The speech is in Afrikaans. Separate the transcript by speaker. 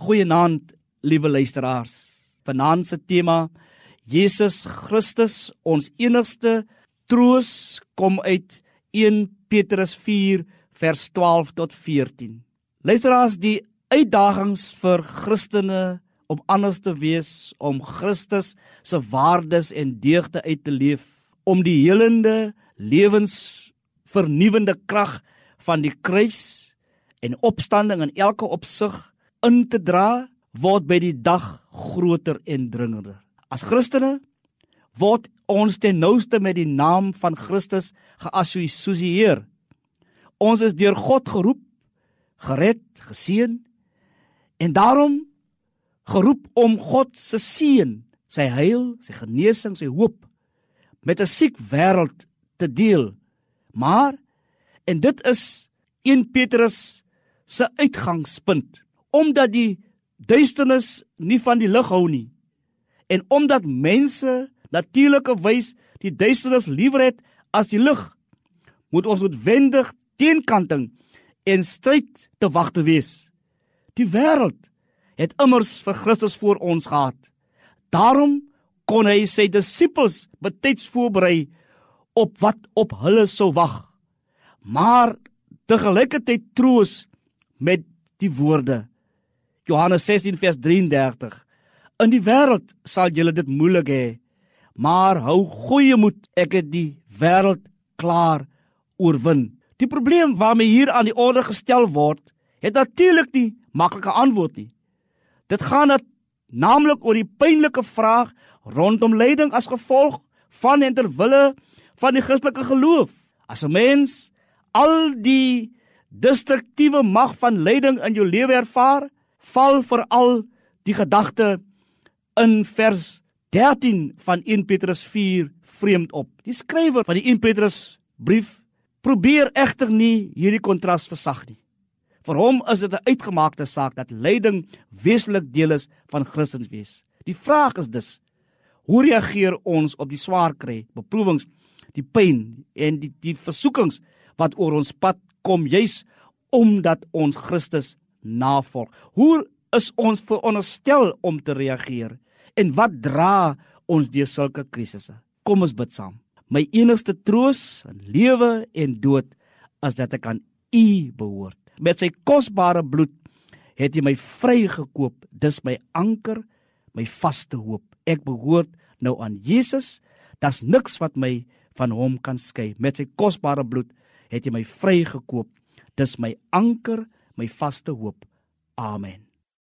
Speaker 1: Goeienaand, liewe luisteraars. Vanaand se tema Jesus Christus, ons enigste troos, kom uit 1 Petrus 4 vers 12 tot 14. Luisteraars, die uitdagings vir Christene om anders te wees, om Christus se waardes en deugde uit te leef, om die helende lewensvernuwende krag van die kruis en opstanding in elke opsig in te dra word by die dag groter en dringender. As Christene word ons ten nouste met die naam van Christus geassosieer. Ons is deur God geroep, gered, geseën en daarom geroep om God se seën, sy heil, sy genesing, sy hoop met 'n siek wêreld te deel. Maar en dit is 1 Petrus se uitgangspunt omdat die duisternis nie van die lig hou nie. En omdat mense natuurlike wys die duisternis liewer het as die lig moet ons noodwendig teenkanting en stryd te wag te wees. Die wêreld het immers vir Christus voor ons gehad. Daarom kon hy sy disippels betyds voorberei op wat op hulle sou wag. Maar te gelykertyd troos met die woorde Johannes 16 vers 33. In die wêreld sal julle dit moeilik hê, maar hou goeie moed, ek het die wêreld klaar oorwin. Die probleem waarmee hier aan die orde gestel word, het natuurlik nie maklike antwoord nie. Dit gaan dit naamlik oor die pynlike vraag rondom lyding as gevolg van en ter wille van die Christelike geloof. As 'n mens al die destruktiewe mag van lyding in jou lewe ervaar, val veral die gedagte in vers 13 van 1 Petrus 4 vreemd op. Die skrywer van die 1 Petrus brief probeer egter nie hierdie kontras versag nie. Vir hom is dit 'n uitgemaakte saak dat lyding weslik deel is van Christendom. Die vraag is dus: hoe reageer ons op die swaar kry, beproewings, die pyn en die die versoekings wat oor ons pad kom juis omdat ons Christus navolg. Hoe is ons veronderstel om te reageer? En wat dra ons deur sulke krisisse? Kom ons bid saam. My enigste troos in lewe en dood is dat ek aan U behoort. Met sy kosbare bloed het hy my vrygekoop. Dis my anker, my vaste hoop. Ek behoort nou aan Jesus. Daar's niks wat my van hom kan skei. Met sy kosbare bloed het hy my vrygekoop. Dis my anker, my vaste hoop. Amen.